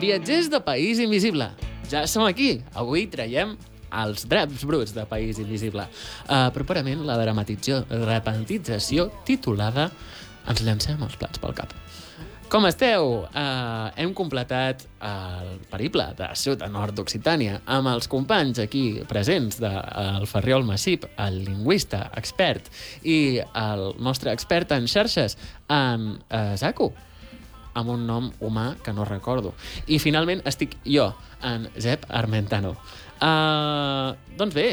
Viatgers de País Invisible. Ja som aquí. Avui traiem els draps bruts de País Invisible. Uh, properament la dramatització, dramatització titulada Ens llancem els plats pel cap. Com esteu? Uh, hem completat el periple de sud a nord d'Occitània amb els companys aquí presents del de, Ferriol Massip, el lingüista expert i el nostre expert en xarxes, en uh, Zaku, amb un nom humà que no recordo. I finalment estic jo, en Zep Armentano. Uh, doncs bé,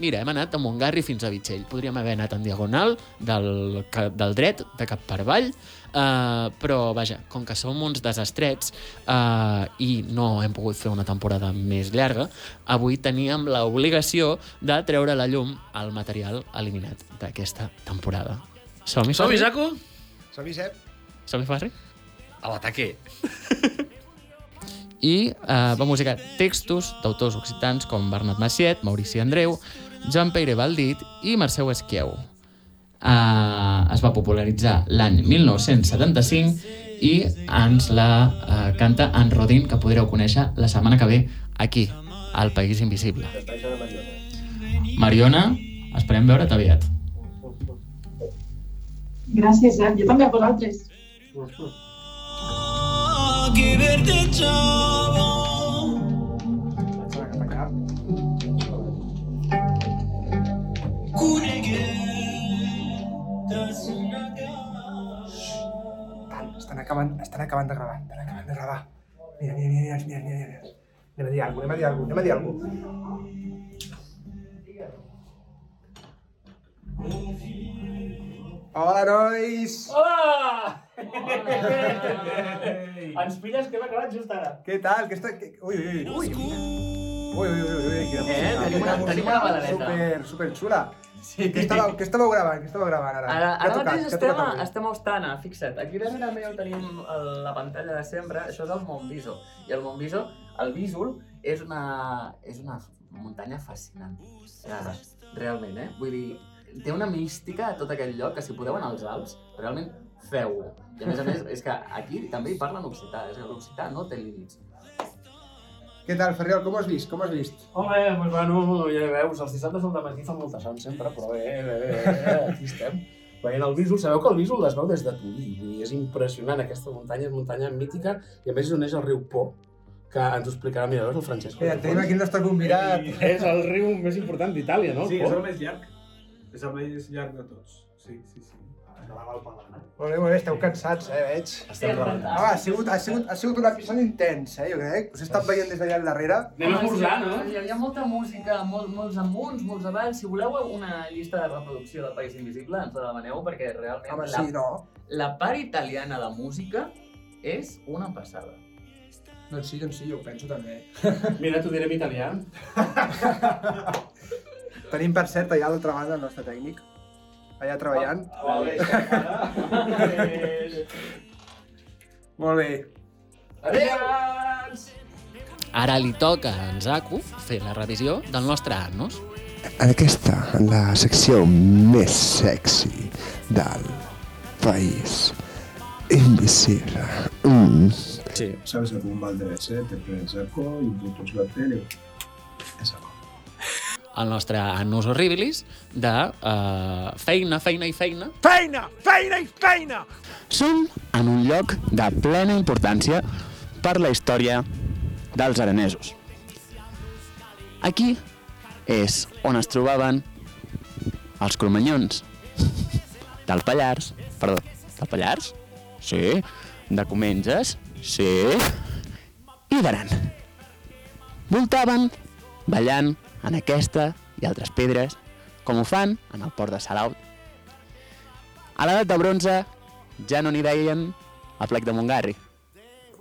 mira, hem anat de Montgarri fins a Vitxell. Podríem haver anat en diagonal del, del dret, de cap per avall, Uh, però, vaja, com que som uns desastrets uh, i no hem pogut fer una temporada més llarga, avui teníem l'obligació de treure a la llum el material eliminat d'aquesta temporada. Som-hi, Som-hi, Jaco? Som-hi, Sep. Som-hi, Farri? A l'ataque. I uh, va musicar textos d'autors occitans com Bernat Maciet, Maurici Andreu, Joan Peire Valdit i Merceu Esquieu eh, es va popularitzar l'any 1975 i ens la eh, canta en Rodin, que podreu conèixer la setmana que ve aquí, al País Invisible. Mariona, esperem veure't aviat. Gràcies, eh? Jo també a vosaltres. Tal, estan acabant, estan acabant de gravar, estan acabant de gravar. Mira, mira, mira, mira, mira, mira. Anem a dir alguna cosa, anem a dir alguna cosa, anem a dir alguna Hola, nois! Hola! Ens pilles que hem acabat just ara. Què tal? Que està... Que... Ui, ui, ui. Ui, ui, ui, ui, ui. Quina Eh, tenim una- tenim una balaneta. Super, super xula. Sí. Què estàveu, què estàveu gravant? Què estàveu gravant ara? Ara, ara tocat? mateix estem, tocat a, estem a Ostana, fixa't. Aquí darrere meu tenim el, la pantalla de sempre. Això és el Montviso. I el Montviso, el Vísol, és una, és una muntanya fascinant. Ja, realment, eh? Vull dir, té una mística a tot aquell lloc que si podeu anar als Alps, realment feu-ho. I a més a més, és que aquí també hi parlen occità, és que l'occità no té límits. Què tal, Ferriol? Com has vist? Com has vist? Home, doncs bueno, ja veus, els dissabtes al matí fan molta son sempre, però bé, bé, bé, bé, aquí estem. Veient el Vísol, sabeu que el Vísol es veu des de Turí, dir, és impressionant, aquesta muntanya és muntanya mítica, i a més és on és el riu Po, que ens ho explicarà, mira, veus el Francesc? Mira, tenim aquí el nostre convidat. I és el riu més important d'Itàlia, no? Sí, és el més llarg. És el més llarg de tots. Sí, sí, sí. De la. Molt bé, molt bé, esteu cansats, eh, veig. Estem treballant. Home, ha sigut, ha sigut, ha sigut un episodi intens, eh, jo crec. Us he estat veient des d'allà al darrere. Anem a esmorzar, no? Hi havia molta música, molt, molts amunts, molts avalls. Si voleu una llista de reproducció del País Invisible, ens la demaneu perquè realment Home, la, sí, no? la part italiana de música és una passada. Doncs sí, doncs sí, jo ho penso també. Mira, t'ho diré en italià. Tenim, per cert, allà a l'altra banda el nostre tècnic. Allà treballant. Molt bé. Adéu! Ara li toca a en Zaku fer la revisió del nostre Arnos. Aquesta, la secció més sexy del país invisible. Mm. Sí. Sabes algún Valdez, eh? Te pones saco y putos la tele. Es algo. El nostre Annus Horribilis de uh, feina, feina i feina. Feina! Feina i feina! Som en un lloc de plena importància per la història dels aranesos. Aquí és on es trobaven els cromanyons del Pallars, perdó, del Pallars? Sí. De Comenges? Sí. I d'Aran. Voltaven ballant en aquesta i altres pedres, com ho fan en el port de Salaut. A l'edat de bronze ja no n'hi deien a plec de Montgarri.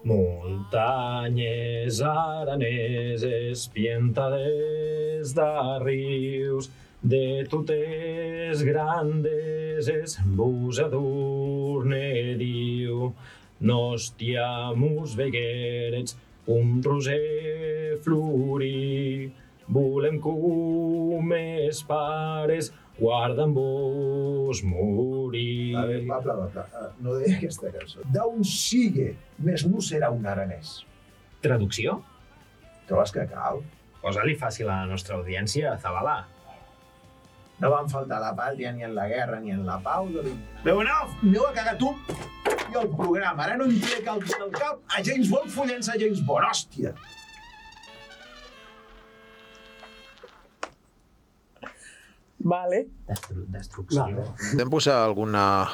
Muntanyes araneses, pientades de rius, de totes grandeses, vos adorne diu. Nostiamus veguerets, un roser florí, volem com mes pares, guarden vos morir. A veure, va, va, va, va. No deia aquesta cançó. D'on sigue, més no serà un aranès. Traducció? Trobes que cal? Posa-li fàcil a la nostra audiència Zabalà. No van faltar la pàtria ni en la guerra ni en la pau. De Leonov, aneu a cagar tu i el programa. Ara no em trec el, el cap a James Bond follant-se a James Bond, hòstia. Vale. Destru destrucció. Vale. Podem posar alguna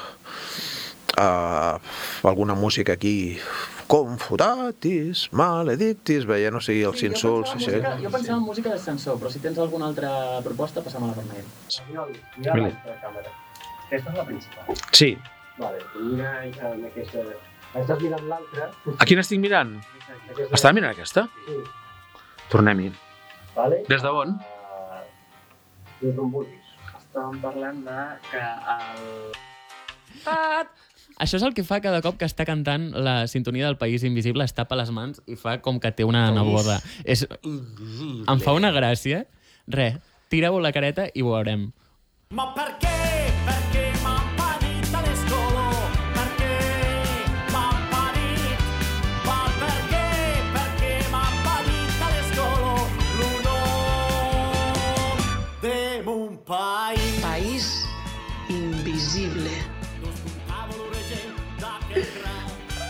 uh, alguna música aquí confutatis, maledictis, veient, o sigui, els insults, jo pensava, música, jo pensava en música d'ascensor, però si tens alguna altra proposta, passa-me-la per mail. Mira, mira l'altra càmera. Aquesta és la principal. Sí. Vale, mira en aquesta... Estàs mirant l'altra. A quina estic mirant? Aquesta- Estava mirant aquesta? Sí. Tornem-hi. Vale? Des de on? Uh, des d'on vulguis. Estàvem parlant de que el... Això és el que fa cada cop que està cantant la sintonia del País Invisible, es tapa les mans i fa com que té una neboda. És... Em fa una gràcia. Re, tira-ho la careta i ho veurem. Ma perché? Perché m'han parit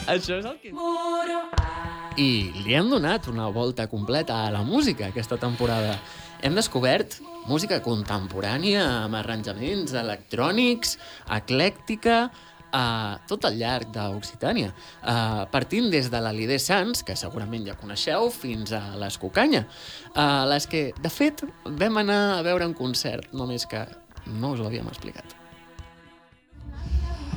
Això és el que... I li hem donat una volta completa a la música aquesta temporada. Hem descobert música contemporània amb arranjaments electrònics, eclèctica, a tot el llarg d'Occitània, uh, partint des de l'Alidé Sans, que segurament ja coneixeu, fins a les Cucanya, uh, les que, de fet, vam anar a veure en concert, només que no us ho havíem explicat.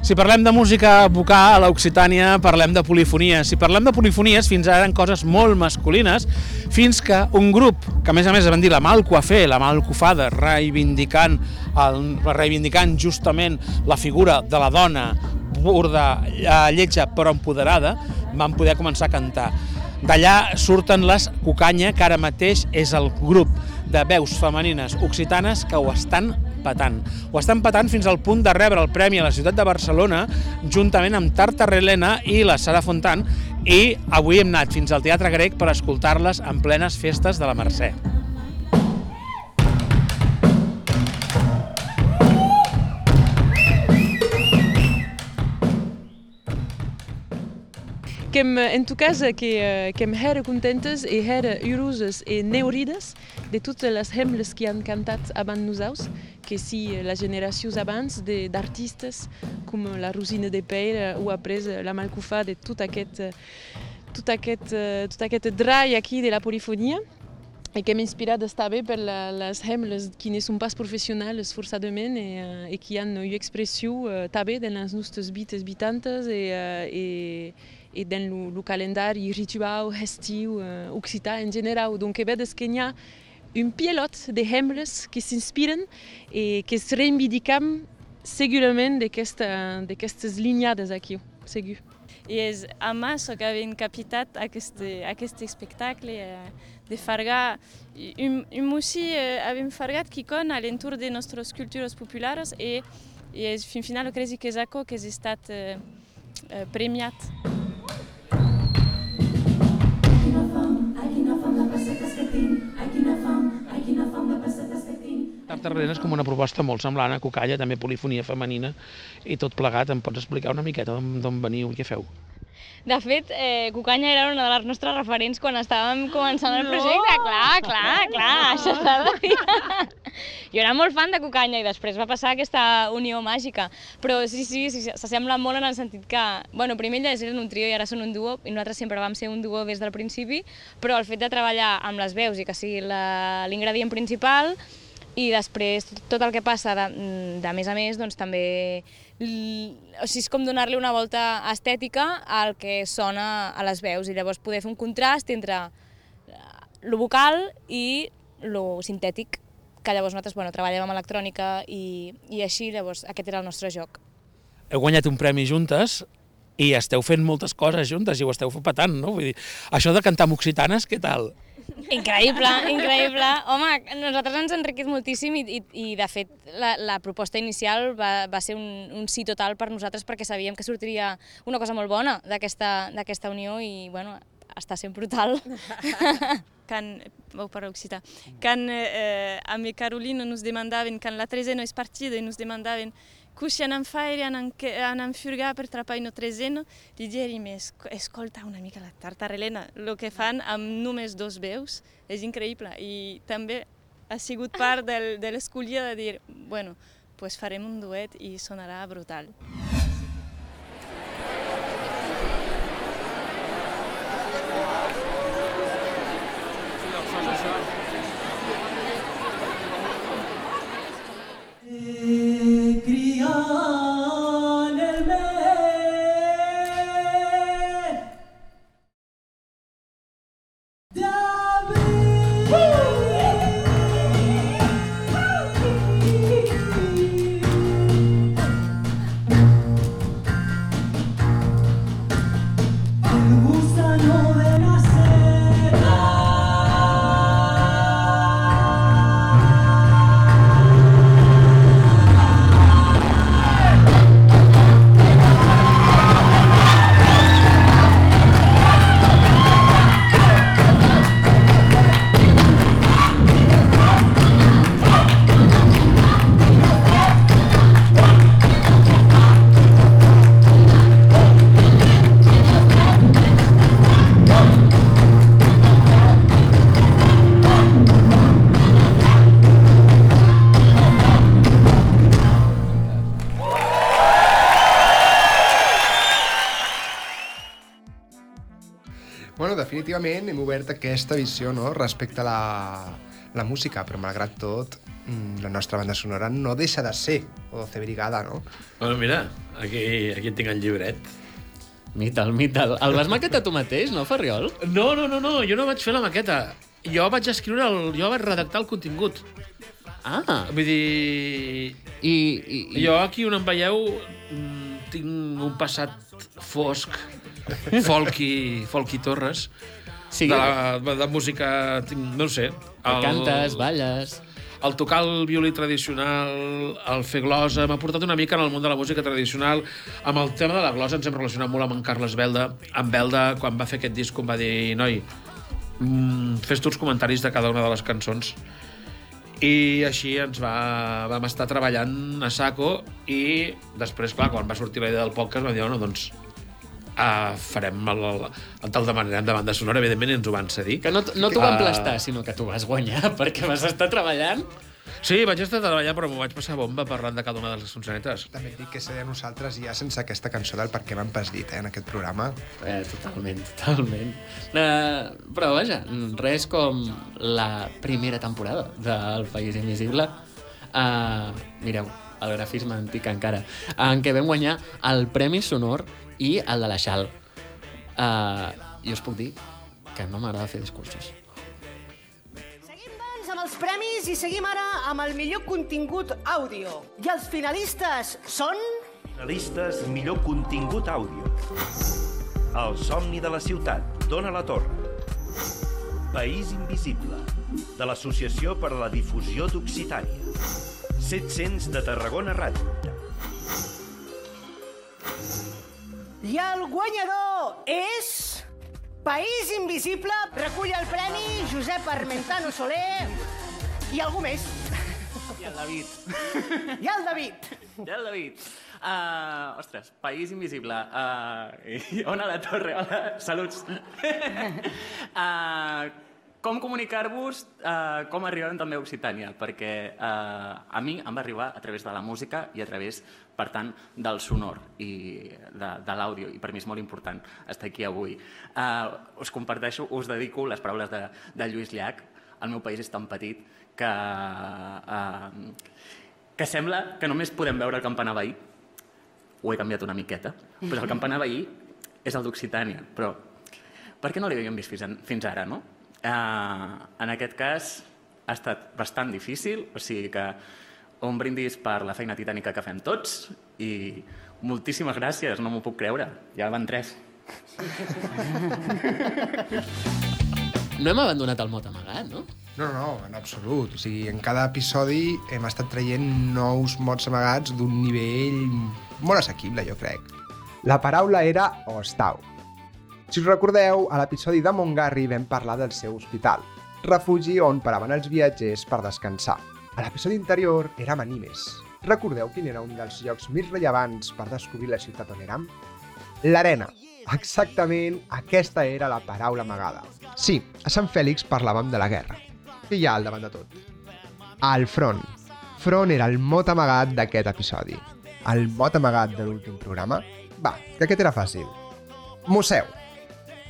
Si parlem de música vocal a l'Occitània, parlem de polifonia. Si parlem de polifonies, fins ara eren coses molt masculines, fins que un grup, que a més a més van dir la Malcoafé, la Malcofada, reivindicant, el, reivindicant justament la figura de la dona burda, eh, lletja però empoderada, van poder començar a cantar. D'allà surten les Cucanya, que ara mateix és el grup de veus femenines occitanes que ho estan patant. Ho estan patant fins al punt de rebre el premi a la ciutat de Barcelona juntament amb Tartarrelena i la Sara Fontan i avui hem anat fins al Teatre Grec per escoltar-les en plenes festes de la Mercè. Era contentes i era heureuses i neurides de totes les hemles que han cantat abans nosaltres, que si eh, les generacions abans de- d'artistes com la Rosina de Peire o après eh, la Malcufa de tot aquest, eh, tot aquest, eh, tot aquest drai aquí de la polifonia i que hem inspirat d'estar bé per la, les hemles que ne són pas professionals forçadament i, eh, i que han una expressió eh, també de les nostres vites bitantes i, eh, i, i dans lo calendari ritual estiu eh, occità en general. Donc vedes que hi ha un pilot de hemles que s'inspiren i que es reivindicam segurament d'aquestes linyades aquí, segur. I és ama so que havien capitat aquest, aquest espectacle eh, de fargar un, un musí eh, havien fargat quicon a l'entorn de nostres cultures populares i, i és fin final crezi que és aco que és estat eh, eh. Tartarrelena és com una proposta molt semblant a Cucalla, també polifonia femenina i tot plegat. Em pots explicar una miqueta d'on veniu i què feu? De fet, eh, Cucanya era una de les nostres referents quan estàvem començant el projecte. Clar, clar, clar, això s'ha de dir. Jo era molt fan de Cucanya i després va passar aquesta unió màgica. Però sí, sí, sí s'assembla molt en el sentit que, bueno, primer ells eren un trio i ara són un duo, i nosaltres sempre vam ser un duo des del principi, però el fet de treballar amb les veus i que sigui l'ingredient principal i després tot, el que passa de, de més a més doncs també o sigui, és com donar-li una volta estètica al que sona a les veus i llavors poder fer un contrast entre lo vocal i lo sintètic que llavors nosaltres bueno, treballem amb electrònica i, i així llavors aquest era el nostre joc. Heu guanyat un premi juntes i esteu fent moltes coses juntes i ho esteu patant, no? Vull dir, això de cantar amb occitanes, què tal? Increïble, increïble. Home, nosaltres ens ha enriquit moltíssim i, i, i de fet, la, la proposta inicial va, va ser un, un sí total per nosaltres perquè sabíem que sortiria una cosa molt bona d'aquesta unió i, bueno, està sent brutal. Quand, vau parlar occità. Quand eh, a mi Carolina nos demandaven, quand la trezena és partida i nos demandaven Cusci anem fare, anem, anem furgar per trapar no trezena, li dieri, més escolta una mica la tartarelena. El que fan amb només dos veus és increïble i també ha sigut part del, de l'escollia de dir, bueno, pues farem un duet i sonarà brutal. Definitivament hem obert aquesta visió no? respecte a la, la música, però malgrat tot, mm, la nostra banda sonora no deixa de ser Doce Brigada, no? Bueno, mira, aquí, aquí tinc el llibret. Mital, mital. El vas maquetar tu mateix, no, Ferriol? No, no, no, no, jo no vaig fer la maqueta. Jo vaig escriure, el, jo vaig redactar el contingut. Ah. Vull dir... I, i, i... Jo aquí on em veieu mm, tinc un passat fosc, folky, folky Torres. Sí. De, la, de música, no ho sé. Cantes, balles... El tocar el violí tradicional, el fer glosa, m'ha portat una mica en el món de la música tradicional. Amb el tema de la glosa ens hem relacionat molt amb en Carles Belda. En Belda, quan va fer aquest disc, em va dir, noi, mm, fes tu els comentaris de cada una de les cançons. I així ens va, vam estar treballant a saco i després, clar, quan va sortir la idea del podcast, vam dir, no, doncs uh, farem el, el, el tal demanarem de banda sonora, evidentment ens ho van cedir. Que no, no t'ho van plastar, sinó que t'ho vas guanyar, perquè vas estar treballant. Sí, vaig estar treballant, però m'ho vaig passar bomba parlant de cada una de les cançonetes. També et dic que seria nosaltres ja sense aquesta cançó del Per què m'han pas dit, eh, en aquest programa. Eh, totalment, totalment. Uh, però vaja, res com la primera temporada del País Invisible. Uh, mireu, el grafisme antic encara, en què vam guanyar el Premi Sonor i el de la Xal. Uh, jo us puc dir que no m'agrada fer discursos. Doncs amb els premis i seguim ara amb el millor contingut àudio. I els finalistes són... Finalistes millor contingut àudio. El somni de la ciutat, Dona la Torre. País invisible, de l'Associació per a la Difusió d'Occitània. 700 de Tarragona Ràdio. I el guanyador és... País Invisible recull el premi Josep Armentano Soler i algú més. I el David. I el David. I el David. Uh, ostres, País Invisible. Uh, on a la torre? Hola, saluts. uh, com comunicar-vos, uh, com arribem també a Occitània? Perquè uh, a mi em va arribar a través de la música i a través, per tant, del sonor i de, de l'àudio. I per mi és molt important estar aquí avui. Uh, us comparteixo, us dedico les paraules de, de Lluís Llach. El meu país és tan petit que, uh, que sembla que només podem veure el campanar veí. Ho he canviat una miqueta. Pues el campanar veí és el d'Occitània, però per què no l'havíem vist fins, fins ara, no? Uh, en aquest cas ha estat bastant difícil, o sigui que un brindis per la feina titànica que fem tots i moltíssimes gràcies, no m'ho puc creure. Ja van tres. No hem abandonat el mot amagat, no? No, no, no, en absolut. O sigui, en cada episodi hem estat traient nous mots amagats d'un nivell molt assequible, jo crec. La paraula era ostau. Si us recordeu, a l'episodi de Montgarri vam parlar del seu hospital, refugi on paraven els viatgers per descansar. A l'episodi anterior érem a Nimes. Recordeu quin era un dels llocs més rellevants per descobrir la ciutat on érem? L'arena. Exactament aquesta era la paraula amagada. Sí, a Sant Fèlix parlàvem de la guerra. Què hi ha al davant de tot? El front. Front era el mot amagat d'aquest episodi. El mot amagat de l'últim programa? Va, que aquest era fàcil. Museu.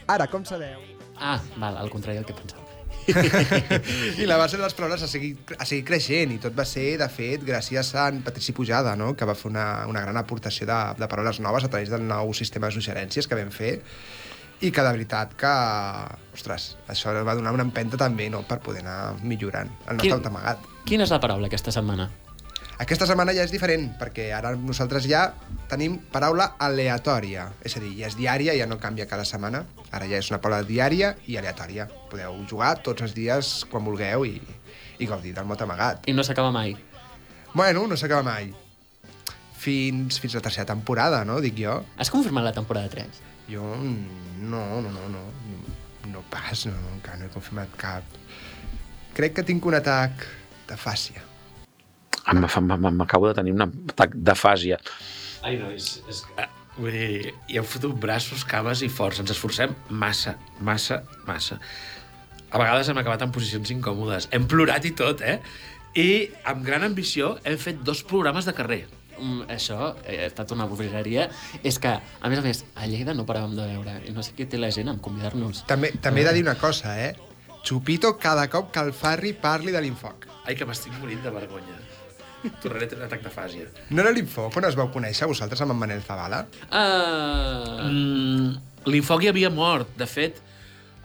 Ara, com sabeu... Ah, val, al contrari del que pensava. I la base de les paraules ha seguit, ha seguit creixent i tot va ser, de fet, gràcies a en Patrici Pujada, no? que va fer una, una gran aportació de, de paraules noves a través del nou sistema de suggerències que vam fer i que de veritat que, ostres, això va donar una empenta també no? per poder anar millorant el nostre Quin- autoamagat. Quina és la paraula aquesta setmana? Aquesta setmana ja és diferent, perquè ara nosaltres ja tenim paraula aleatòria. És a dir, ja és diària, ja no canvia cada setmana. Ara ja és una paraula diària i aleatòria. Podeu jugar tots els dies quan vulgueu i, i gaudir del mot amagat. I no s'acaba mai. Bueno, no s'acaba mai. Fins, fins la tercera temporada, no? Dic jo. Has confirmat la temporada 3? Jo no, no, no, no. No pas, no, encara no he confirmat cap. Crec que tinc un atac de fàcia. M'acabo de tenir un atac d'afàsia. Ai, nois, és que... Vull dir, hi hem fotut braços, cames i forts. Ens esforcem massa, massa, massa. A vegades hem acabat en posicions incòmodes. Hem plorat i tot, eh? I amb gran ambició hem fet dos programes de carrer. Mm, això eh, ha estat una bogeria. És que, a més a més, a Lleida no paràvem de veure. I no sé què té la gent en convidar-nos. També, també he de dir una cosa, eh? Xupito cada cop que el Farri parli de l'infoc. Ai, que m'estic morint de vergonya. Tornaré a tenir un atac d'afàsia. No era l'infoc on es vau conèixer vosaltres amb en Manel Zavala? Uh... Mm, l'infoc ja havia mort. De fet,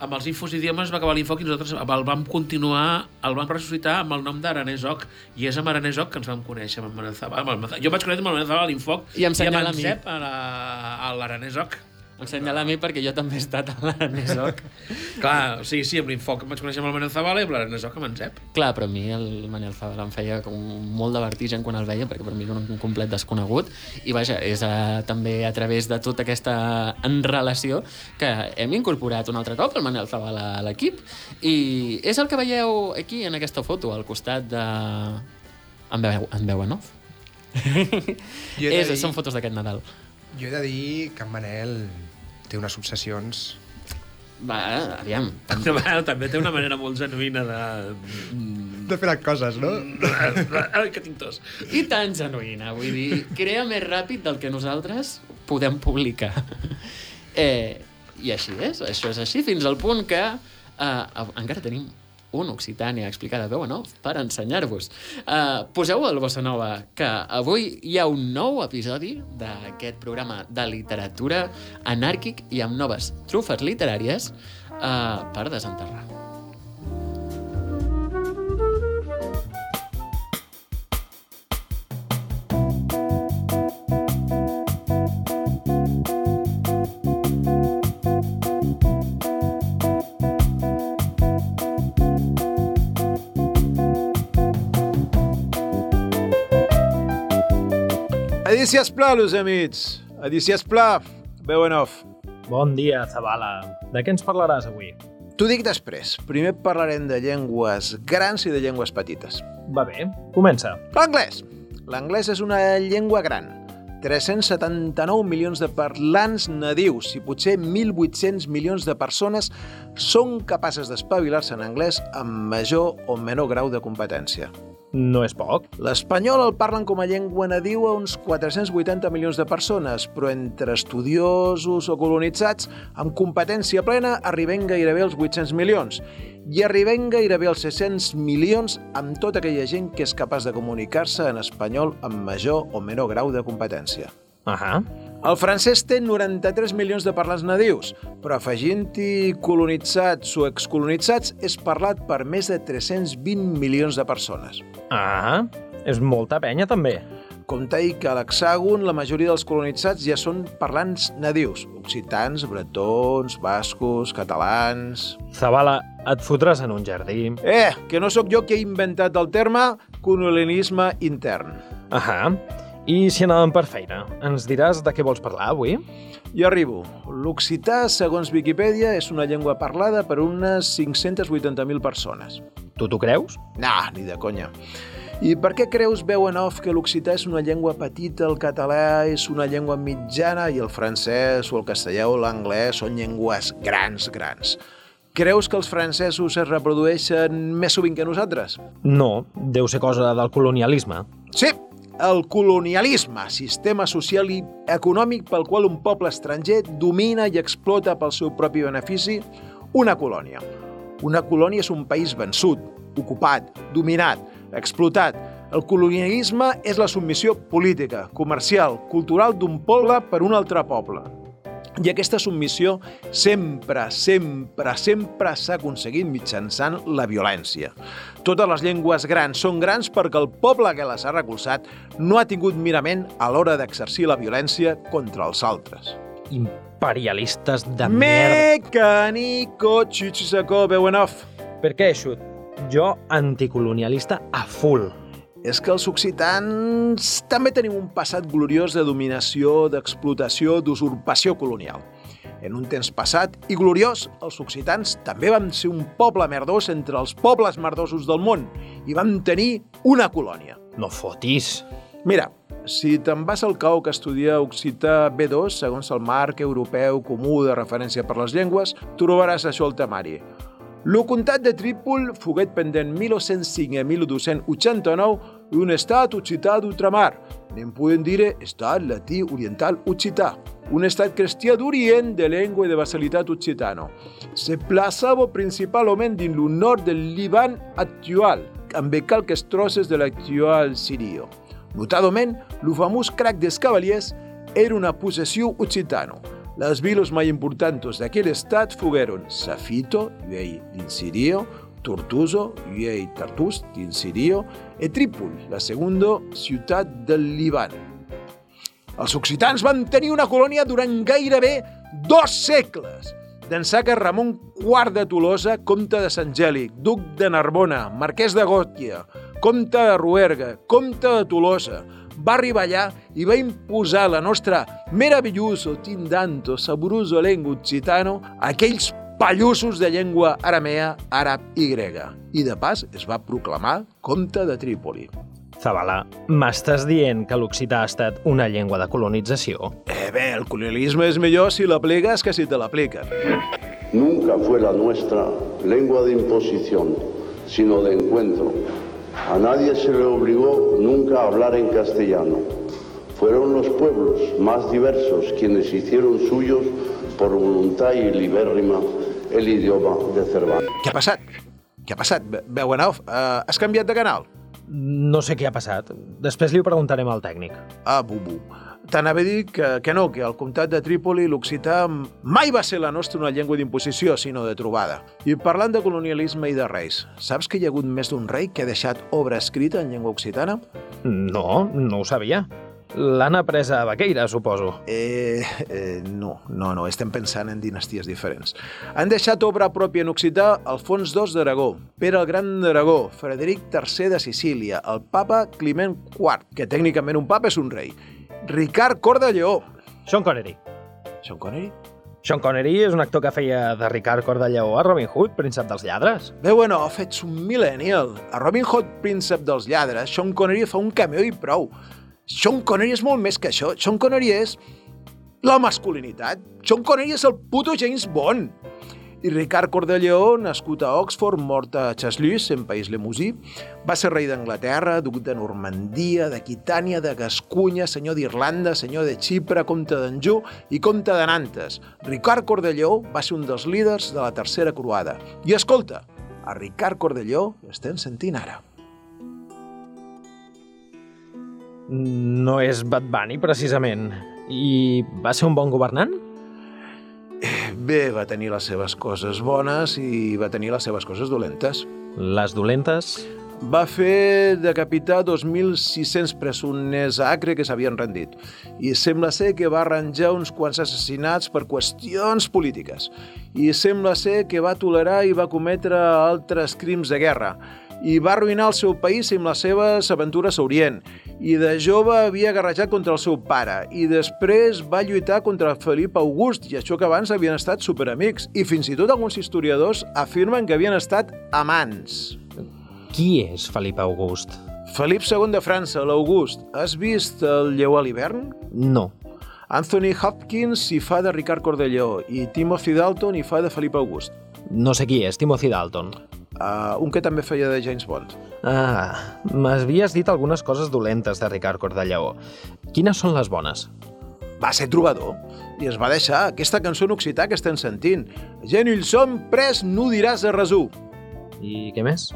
amb els infos idiomes va acabar l'infoc i nosaltres el vam continuar, el vam ressuscitar amb el nom d'Aranesoc. I és amb Aranesoc que ens vam conèixer, amb en Manel Zavala. Amb el Jo vaig conèixer amb el Manel Zavala a l'infoc I amb en. Cep a la- a l'Aranesoc. Em senyala a mi perquè jo també he estat a l'Aranesoc. Clar, sí, sí, amb l'infoc em vaig conèixer amb el Manel Zavala i amb l'Aranesoc amb en Cep. Clar, però a mi el Manel Zavala em feia com molt de vertigen quan el veia, perquè per mi era un complet desconegut. I vaja, és a, també a través de tota aquesta enrelació que hem incorporat un altre cop el Manel Zavala a l'equip. I és el que veieu aquí, en aquesta foto, al costat de... En veu, en veu en off. És, dir- Són fotos d'aquest Nadal. Jo he de dir que en Manel té unes obsessions... Va, aviam. Bueno, també té una manera molt genuïna de... De fer les coses, no? Ai, que tinc tos. I tan genuïna, vull dir, crea més ràpid del que nosaltres podem publicar. Eh, I així és, això és així, fins al punt que eh, encara tenim un Occitània explicada veu en off per ensenyar-vos. Uh, poseu el Bossa Nova, que avui hi ha un nou episodi d'aquest programa de literatura anàrquic i amb noves trufes literàries uh, per desenterrar. Edició Esplà, los amics. Edició Esplà, veu en off. Bon dia, Zabala. De què ens parlaràs avui? T'ho dic després. Primer parlarem de llengües grans i de llengües petites. Va bé, comença. L'anglès. L'anglès és una llengua gran. 379 milions de parlants nadius i potser 1.800 milions de persones són capaces d'espavilar-se en anglès amb major o menor grau de competència. No és poc. L'espanyol el parlen com a llengua nadiu a uns 480 milions de persones, però entre estudiosos o colonitzats, amb competència plena, arribem gairebé als 800 milions. I arribem gairebé als 600 milions amb tota aquella gent que és capaç de comunicar-se en espanyol amb major o menor grau de competència. Ahà. El francès té 93 milions de parlants nadius, però afegint-hi colonitzats o excolonitzats és parlat per més de 320 milions de persones. Ah, és molta penya, també. Compte-hi que a l'hexàgon la majoria dels colonitzats ja són parlants nadius, occitans, bretons, bascos, catalans... Zabala, et fotràs en un jardí. Eh, que no sóc jo qui he inventat el terme colonialisme intern. Ahà. I si anàvem per feina, ens diràs de què vols parlar avui? I arribo. L'occità, segons Viquipèdia, és una llengua parlada per unes 580.000 persones. Tu t'ho creus? Nah, ni de conya. I per què creus, veu en off, que l'occità és una llengua petita, el català és una llengua mitjana i el francès o el castellà o l'anglès són llengües grans, grans? Creus que els francesos es reprodueixen més sovint que nosaltres? No, deu ser cosa del colonialisme. Sí, el colonialisme, sistema social i econòmic pel qual un poble estranger domina i explota pel seu propi benefici una colònia. Una colònia és un país vençut, ocupat, dominat, explotat. El colonialisme és la submissió política, comercial, cultural d'un poble per un altre poble. I aquesta submissió sempre, sempre, sempre s'ha aconseguit mitjançant la violència. Totes les llengües grans són grans perquè el poble que les ha recolzat no ha tingut mirament a l'hora d'exercir la violència contra els altres. Imperialistes de merda. Mecanico Chichisako Bewenov. Per què, Xut? Jo, anticolonialista a full. És que els occitans també tenim un passat gloriós de dominació, d'explotació, d'usurpació colonial. En un temps passat i gloriós, els occitans també van ser un poble merdós entre els pobles merdosos del món i van tenir una colònia. No fotis. Mira, si te'n vas al CAUC a estudiar occità B2, segons el marc europeu comú de referència per les llengües, trobaràs això al temari. Lo comtat de Trípol foguet pendent 1905 a 1289 un estat occità d'ultramar. Nem podem dir estat latí oriental occità. Un estat cristià d'Orient de llengua i de vassalitat occitano. Se plaçava principalment dins el nord del Líban actual, amb calques trosses de l'actual Sirio. Notadament, el famós crac dels cavaliers era una possessió occitano. Les vilos mai importantes d'aquell estat fogueron Safito, llei d'Insirio, Tortuso, llei Tartus d'Insirio, e Trípol, la segunda ciutat del Líban. Els occitans van tenir una colònia durant gairebé dos segles, d'ençà que Ramon IV de Tolosa, comte de Sant Gèlic, duc de Narbona, marquès de Gòtia, comte de Ruerga, comte de Tolosa, va arribar allà i va imposar la nostra meravilloso, tindanto, saboroso lengua occitano a aquells pallussos de llengua aramea, àrab i grega. I de pas es va proclamar comte de Trípoli. Zabala, m'estàs dient que l'occità ha estat una llengua de colonització? Eh bé, el colonialisme és millor si l'apliques que si te l'apliquen. Nunca fue la nuestra lengua de imposición, sino de encuentro. A nadie se le obligó nunca a hablar en castellano. Fueron los pueblos más diversos quienes hicieron suyos por voluntad y libérrima el idioma de Cervantes. Què ha passat? Què ha passat? Ve- Bewenov, uh, has canviat de canal? No sé què ha passat. Després li ho preguntarem al tècnic. Ah, bubu. T'anava a dir que, que no, que al comtat de Trípoli l'occità mai va ser la nostra una llengua d'imposició, sinó de trobada. I parlant de colonialisme i de reis, saps que hi ha hagut més d'un rei que ha deixat obra escrita en llengua occitana? No, no ho sabia. L'han après a Baqueira, suposo. Eh, eh, no, no, no, estem pensant en dinasties diferents. Han deixat obra pròpia en occità Alfons II d'Aragó, Pere el Gran d'Aragó, Frederic III de Sicília, el papa Climent IV, que tècnicament un papa és un rei, Ricard Cor de Lleó. Sean Connery. Sean Connery? Sean Connery és un actor que feia de Ricard Cordelleó a Robin Hood, príncep dels lladres. Bé, bueno, ets un millennial. A Robin Hood, príncep dels lladres, Sean Connery fa un cameo i prou. Sean Connery és molt més que això. Sean Connery és la masculinitat. Sean Connery és el puto James Bond. I Ricard Cordelleó, nascut a Oxford, mort a Chaslus, en País Lemosí, va ser rei d'Anglaterra, duc de Normandia, d'Aquitània, de Gascunya, senyor d'Irlanda, senyor de Xipre, comte d'Anjou i comte de Nantes. Ricard Cordelleó va ser un dels líders de la Tercera Croada. I escolta, a Ricard Cordelleó l'estem sentint ara. No és Bad Bunny, precisament. I va ser un bon governant? Bé, va tenir les seves coses bones i va tenir les seves coses dolentes. Les dolentes? Va fer decapitar 2.600 presoners a Acre que s'havien rendit. I sembla ser que va arranjar uns quants assassinats per qüestions polítiques. I sembla ser que va tolerar i va cometre altres crims de guerra. I va arruïnar el seu país amb les seves aventures a Orient. I de jove havia guerrejat contra el seu pare i després va lluitar contra Felip August i això que abans havien estat superamics i fins i tot alguns historiadors afirmen que havien estat amants. Qui és Felip August? Felip II de França, l'August. Has vist el lleó a l'hivern? No. Anthony Hopkins hi fa de Ricard Cordelló i Timothy Dalton hi fa de Felip August. No sé qui és, Timothy Dalton. Uh, un que també feia de James Bond. Ah, m'havies dit algunes coses dolentes de Ricard Cordellaó. Quines són les bones? Va ser trobador i es va deixar aquesta cançó en occità que estem sentint. Gent il som pres no diràs a resú. I què més?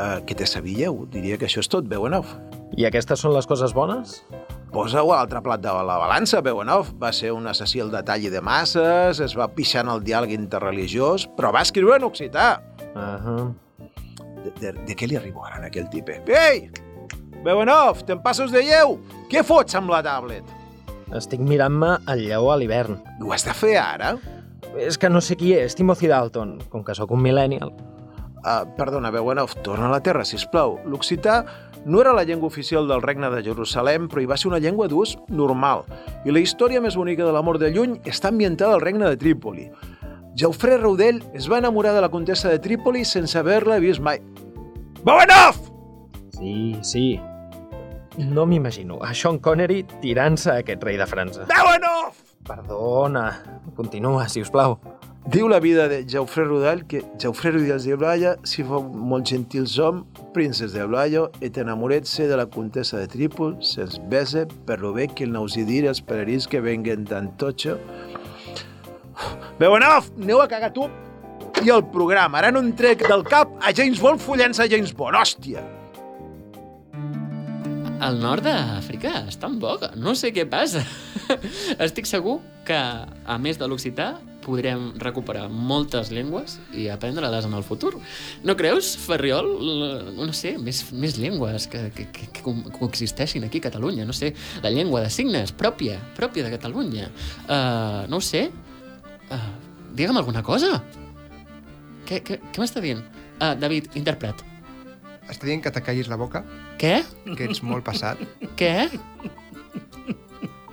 Uh, que te sabíeu? Diria que això és tot, veu en off. I aquestes són les coses bones? Posa-ho a l'altre plat de la balança, veu en off. Va ser un assassí al detall de masses, es va pixar en el diàleg interreligiós, però va escriure en occità. Uh -huh. de, de, de què li arribo ara a aquell tipe? Ei! Veu en off, te'n passos de lleu! Què fots amb la tablet? Estic mirant-me el lleó a l'hivern. Ho has de fer ara? És que no sé qui és, Timothy Dalton, com que sóc un millennial. Uh, perdona, veu en off, torna a la Terra, si plau. L'occità no era la llengua oficial del regne de Jerusalem, però hi va ser una llengua d'ús normal. I la història més bonica de l'amor de lluny està ambientada al regne de Trípoli. Jaufré Raudell es va enamorar de la comtessa de Trípoli sense haver-la vist mai. Off! Sí, sí. No m'imagino a Sean Connery tirant-se a aquest rei de França. Off! Perdona, continua, si us plau. Diu la vida de Jaufré Rodal que Jaufré Rodal de Blaya, si fou molt gentil som, princes de Blaya, et enamoret-se de la comtessa de Trípol, se'ls bese per lo bé que el nausi dir els peregrins que venguen en off, aneu a cagar tu i el programa. Ara no em trec del cap a James Bond follant-se a James Bond, hòstia! El nord d'Àfrica està en boga. No sé què passa. Estic segur que, a més de l'occità, podrem recuperar moltes llengües i aprendre-les en el futur. No creus, Ferriol? No sé, més, més llengües que, que, que, que coexisteixin aquí a Catalunya. No sé, la llengua de signes pròpia, pròpia de Catalunya. Uh, no ho sé. Uh, digue'm alguna cosa. Què, què, què m'està dient? Uh, David, interpret. Està dient que te callis la boca? Què? Que ets molt passat? Què?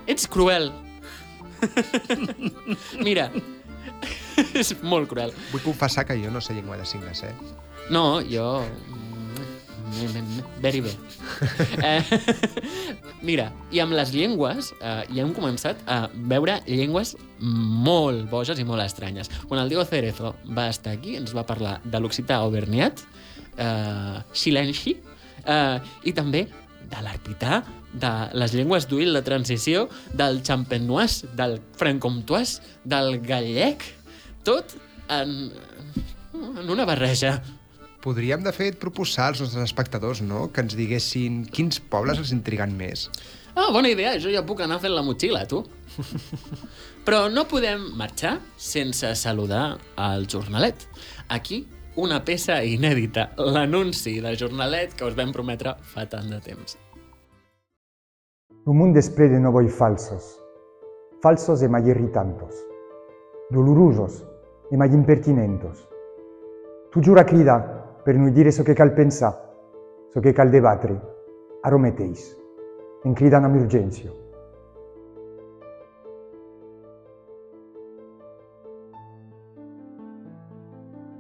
Ets cruel. Mira, és molt cruel. Vull confessar que jo no sé llengua de signes, eh? No, jo... mm, Very bé. Eh, mira, i amb les llengües eh, ja hem començat a veure llengües molt boges i molt estranyes. Quan el Diego Cerezo va estar aquí, ens va parlar de l'occità auvergnat, eh, silenci, eh, i també de l'arpità, de les llengües d'ull de transició, del champenois, del francomtois, del gallec, tot en, en una barreja. Podríem, de fet, proposar als nostres espectadors, no?, que ens diguessin quins pobles els intriguen més. Ah, bona idea, jo ja puc anar fent la motxilla, tu. Però no podem marxar sense saludar al jornalet. Aquí, una peça inèdita, l'anunci del jornalet que us vam prometre fa tant de temps. Un mundo es de novos falsos, falsos e mai irritantos, dolorosos e mai impertinentos. Tu giura crida per non dire so che cal pensar, so che cal debatre, a rometeis, en cridan amb urgència.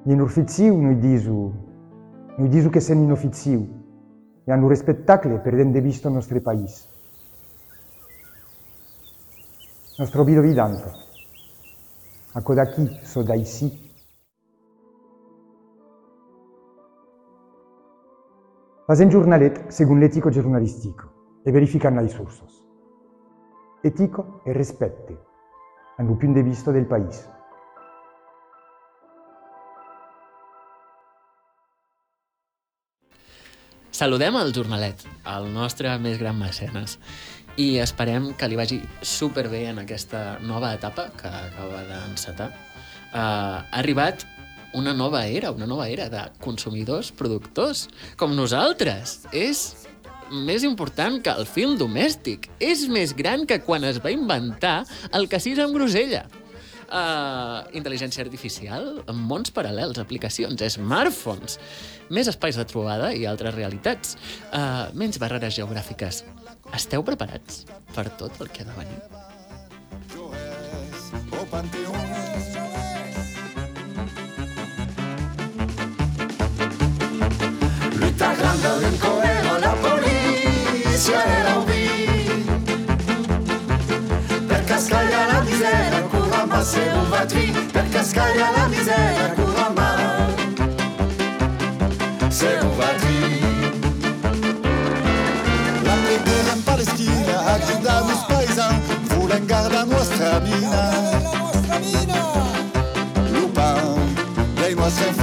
In uffiziu noi disu, noi disu che sen in uffiziu, e hanno spettacoli perdendo di vista il nostro paese. Nostro video vidanto. A Kodaki so da ici. Fazem jornalet secondo l'etico giornalistico e verificando i sursos. Etico e rispetto, hanno più di vista del paese. Saludem el jornalet, el nostre més gran mecenes, i esperem que li vagi superbé en aquesta nova etapa que acaba d'encetar. Uh, ha arribat una nova era, una nova era de consumidors, productors, com nosaltres. És més important que el film domèstic. És més gran que quan es va inventar el cassís amb grosella. Uh, intel·ligència artificial, mons paral·lels, aplicacions, smartphones, més espais de trobada i altres realitats, uh, menys barreres geogràfiques. Esteu preparats per tot el que ha de venir? Panthéon. Lluita grande d'incoero la polizia era ubì Per cascare la misera curamba se un vatri Per cascare la misera curamba se un vatri prolongar la nuestra mina. Lupin, la nuestra